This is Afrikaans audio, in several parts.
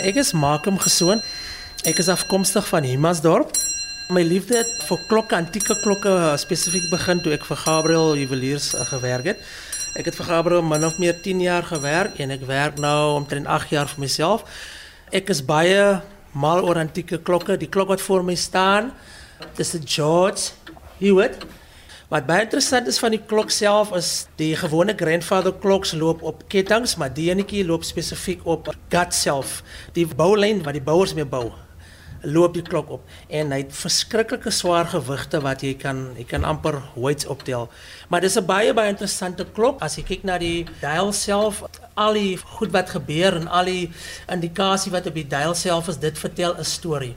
Ek is Makem Gesoon. Ek is afkomstig van Himasdorp. My liefde vir klokke, antieke klokke spesifiek begin toe ek vir Gabriel Juweliers uh, gewerk het. Ek het vir Gabriel min of meer 10 jaar gewerk en ek werk nou omtrent 8 jaar vir myself. Ek is baie mal oor antieke klokke. Die klok wat voor my staan, dis 'n George Hewitt. Wat baie interessant is van die klok self is die gewone grandfather kloks loop op kettinge, maar die enetjie loop spesifiek op gut self. Die boulyn wat die bouers mee bou loop die klok op en hy het verskriklike swaar gewigte wat jy kan jy kan amper weights optel. Maar dis 'n baie baie interessante klok as jy kyk na die dial self, al die goed wat gebeur en al die indikasie wat op die dial self is, dit vertel 'n storie.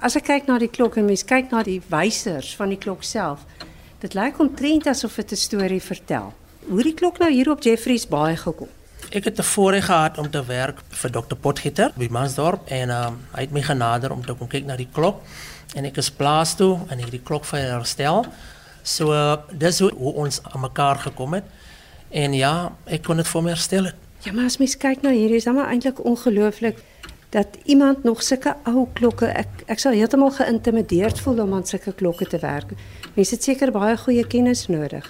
As ek kyk na die klok en mens kyk na die wysers van die klok self, dit lyk omtrent asof dit 'n storie vertel. Hoe die klok nou hier op Jeffreys Baai gekom. Ek het tevore gehad om te werk vir Dr Potgieter by Mansdorp en um, hy het my genader om te kom kyk na die klok en ek is plaas toe en ek die klok vir herstel. So uh, dis hoe, hoe ons aan mekaar gekom het. En ja, ek kon dit vir my herstel. Het. Ja, maar as mens kyk na hierdie is dan maar eintlik ongelooflik dat iemand nog sulke ou klokke ek ek sal heeltemal geïntimideerd voel om aan sulke klokke te werk. Mense het seker baie goeie kennis nodig.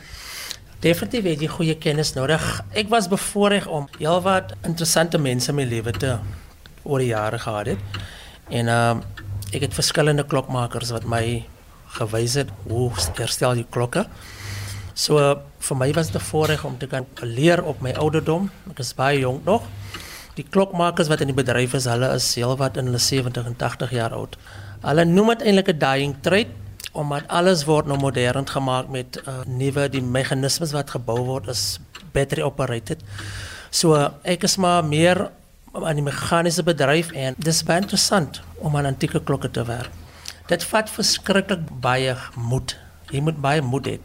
Definitief het jy goeie kennis nodig. Ek was bevoorreg om heelwat interessante mense in my lewe te oor die jare gehad het. En ehm uh, ek het verskillende klokmakers wat my gewys het hoe herstel jy klokke. So uh, vir my was dit 'n voorreg om te kan leer op my ouderdom. Ek is baie jonk nog. Die klokmakers wat in die bedryf is, hulle is heelwat in hulle 70 en 80 jaar oud. Hulle noem dit eintlik 'n dying trade omdat alles word nou modern gemaak met uh, nuwe die meganismes wat gebou word is battery operated. So uh, ek is maar meer aan die meganiese bedryf en dis baie interessant om aan antieke klokke te werk. Dit vat verskriklik baie moed. Jy moet baie moed hê.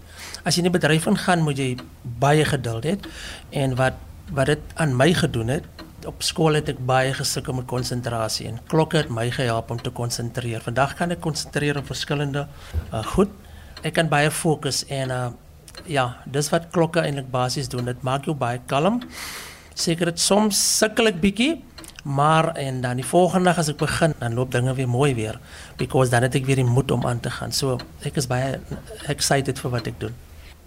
As jy in die bedryf ingaan, moet jy baie geduld hê en wat wat dit aan my gedoen het, op skool het ek baie gesukkel met konsentrasie en klokke het my gehelp om te konsentreer. Vandag kan ek konsentreer op verskillende uh, goed. Ek kan baie fokus en uh, ja, dis wat klokke eintlik basies doen. Dit maak jou baie kalm. Seker dit soms sukkel ek bietjie, maar en dan die volgende dag as ek begin, dan loop dinge weer mooi weer because dan het ek weer die moed om aan te gaan. So ek is baie excited vir wat ek doen.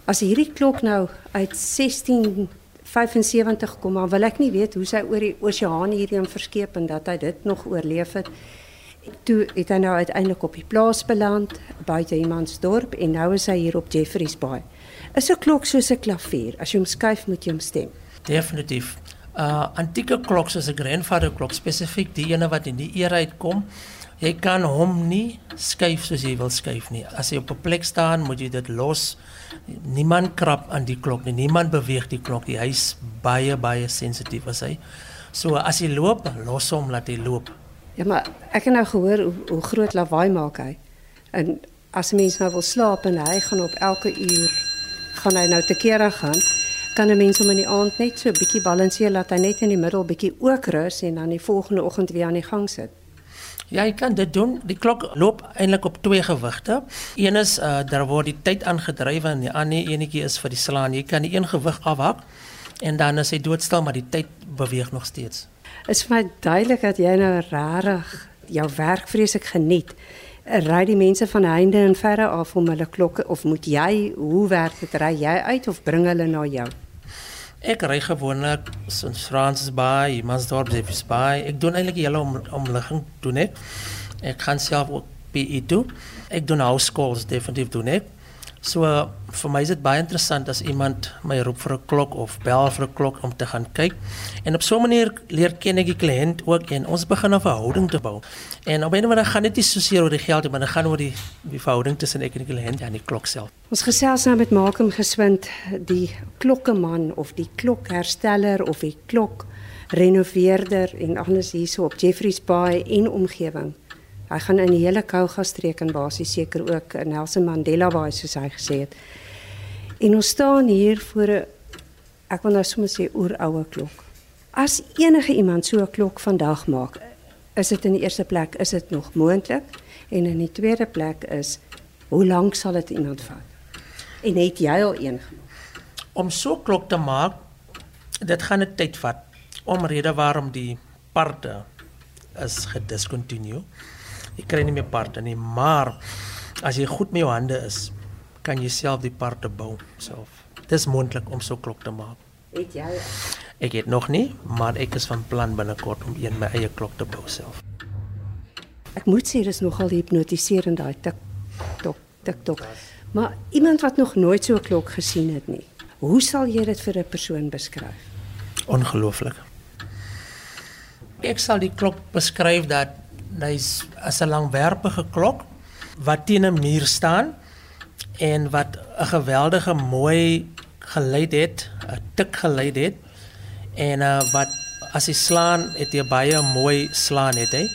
As hierdie klok nou uit 16 75 kom maar wil ek nie weet hoe sy oor die oseaan hierheen verskeep en dat hy dit nog oorleef het. Toe het hy nou uiteindelik op die plaas beland buite Imansdorp en nou is hy hier op Jeffreys Bay. Is 'n klok soos 'n klavier, as jy hom skuif moet jy hom stem. Definitief. Uh antieke klok soos 'n grandfather klok spesifiek die ene wat in die era uitkom. Jy kan hom nie skuif soos jy wil skuif nie. As hy op 'n plek staan, moet jy dit los niemand krap aan die klok nie. Niemand beweeg die klok nie. Hy's baie baie sensitief as hy. So as hy loop, los hom laat hy loop. Ja, maar ek het nou gehoor hoe, hoe groot lawaai maak hy. En as 'n mens nou wil slaap en hy gaan op elke uur gaan hy nou te kere gaan, kan 'n mens hom in die aand net so 'n bietjie balanseer laat hy net in die middel bietjie ook rus en dan die volgende oggend weer aan die gang sit. Ja, jy kan dit doen. Die klok loop eintlik op twee gewigte. Een is uh daar word die tyd aangedryf en die ander enetjie is vir die slaan. Jy kan die een gewig afhak en dan as hy doodstil maar die tyd beweeg nog steeds. Is vir my duidelik dat jy nou regtig jou werk vreeslik geniet. Ry die mense van heinde en verre af om hulle klokke of moet jy hoe werk dit? Ry jy uit of bring hulle na jou? Ek ry gewoonlik in Francis Bay, Mansdorp, Jeffreys Bay. Ek doen eintlik hele om, omligging doen ek. Ek gaan self ook PE toe. Ek doen house calls definitief doen ek. So uh, vir my is dit baie interessant as iemand my roep vir 'n klok of bel vir 'n klok om te gaan kyk. En op so 'n manier leer ken ek die kliënt ook en ons begin 'n verhouding te bou. En op 'n manier gaan dit nie so seer oor die geld nie, maar dit gaan oor die die verhouding tussen ek en die kliënt en die klok self. Ons gesels nou met Makem geswind die klokkeman of die klokhersteller of die klok renoveerder en alles hierso op Jeffreys Bay en omgewing. Hy gaan in die hele Kouga streek en basies seker ook in Nelson Mandela Bay soos hy gesê het. En ons staan hier voor 'n ek wil nou sommer sê oeroue klok. As enige iemand so 'n klok vandag maak, is dit in die eerste plek is dit nog moontlik en in die tweede plek is hoe lank sal dit iemand vat? En het jy al een gemaak? Om so 'n klok te maak, dit gaan 'n tyd vat omrede waarom die parte is gediscontinue. Jy kry nie meer parte nie, maar as jy goed met jou hande is, kan jy self die parte bou self. Dis moontlik om so klok te maak. Het jy Ek het nog nie, maar ek is van plan binnekort om een my eie klok te bou self. Ek moet sê dis nogal hipnotiserend daai tik tok tik tok. Maar iemand wat nog nooit so 'n klok gesien het nie. Hoe sal jy dit vir 'n persoon beskryf? Ongelooflik. Ek sal die klok beskryf dat hy's as 'n langwerpige klok wat teen 'n muur staan en wat 'n geweldige mooi geluid het, 'n tik geluid het en uh, wat as hy slaan het hy baie mooi slaan het hy.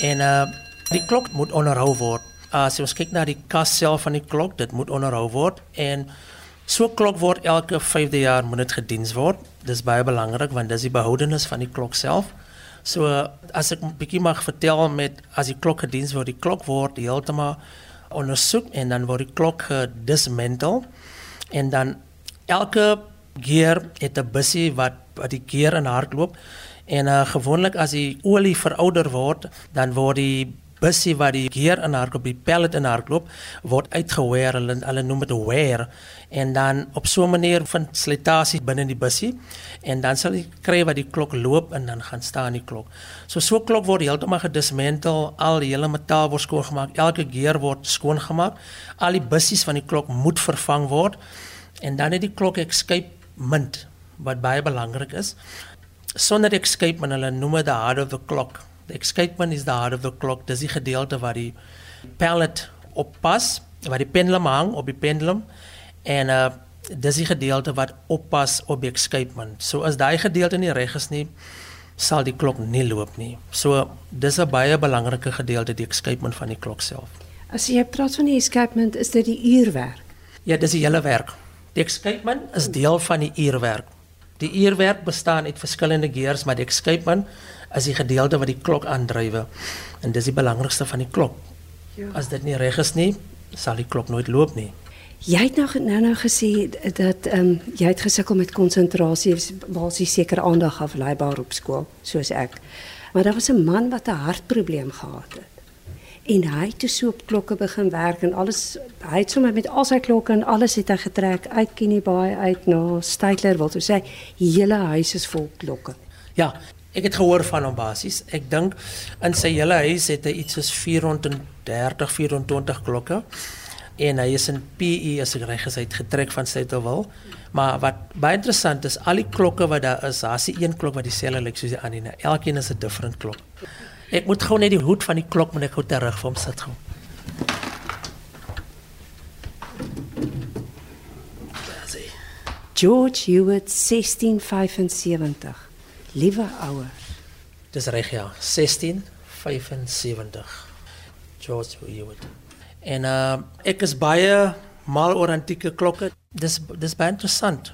En uh die klok moet onderhou word. As ons kyk na die kas self van die klok, dit moet onderhou word en so klok word elke 5de jaar moet dit gediens word. Dis baie belangrik want dis die behoudenis van die klok self. So as ek 'n bietjie mag vertel met as die klok gediens word, die klok word heeltemal ondersoek en dan word die klok gedismantle en dan elke gear het 'n bussie wat wat die gear in hardloop en uh, gewoonlik as die olie verouder word, dan word die bussie wat die gear in hardloop, die pellet in hardloop, word uitgeweer. Hulle hulle noem dit wear en dan op so 'n manier vind slytasie binne die bussie en dan sal jy kry wat die klok loop en dan gaan staan die klok. So so klok word heeltemal gedismantle, al die hele metaal word skoongemaak, elke gear word skoongemaak, al die bussies van die klok moet vervang word en dan het die klok escape mint wat baie belangrik is. Sonder escapement, hulle noem dit the heart of the clock. The escapement is the heart of the clock. Dis die gedeelte waar die pellet oppas, waar die pendulum hang op die pendulum en uh dis die gedeelte wat oppas op die escapement. So as daai gedeelte nie reg is nie, sal die klok nie loop nie. So dis 'n baie belangrike gedeelte die escapement van die klok self. As jy praat van die escapement, is dit die uurwerk. Ja, dis die hele werk. Die escapement is deel van die uurwerk. Die uurwerk bestaan uit verskillende gears, maar die escapement is die gedeelte wat die klok aandrywe. En dis die belangrikste van die klok. Ja. As dit nie reg is nie, sal die klok nooit loop nie. Jy het nou nou nou gesê dat ehm um, jy het gesukkel met konsentrasie, basies seker aandag afleibaar op skool, soos ek. Maar daar was 'n man wat 'n hartprobleem gehad het. En hy het toe so op klokke begin werk en alles hy het sommer met al sy klokke en alles het hy getrek uit Kenny Bay uit na Stytler wil toe sê hele huis is vol klokke. Ja, ek het gehoor van hom basies. Ek dink in sy hele huis het hy iets soos 430, 420 klokke. En hy is in PE as ek reg is, hy het getrek van Stytelwil. Maar wat baie interessant is, al die klokke wat daar is, daar's een klok wat dieselfde lyk soos die ander nie. Elkeen is 'n different klok. Ek moet gou net die hoed van die klok moet ek gou terug vir hom sit gou. George Hewitt 1675. Liewe ouer. Dis reg ja, 1675. George Hewitt. En uh ek is baie mal oor antieke klokke. Dis dis baie interessant.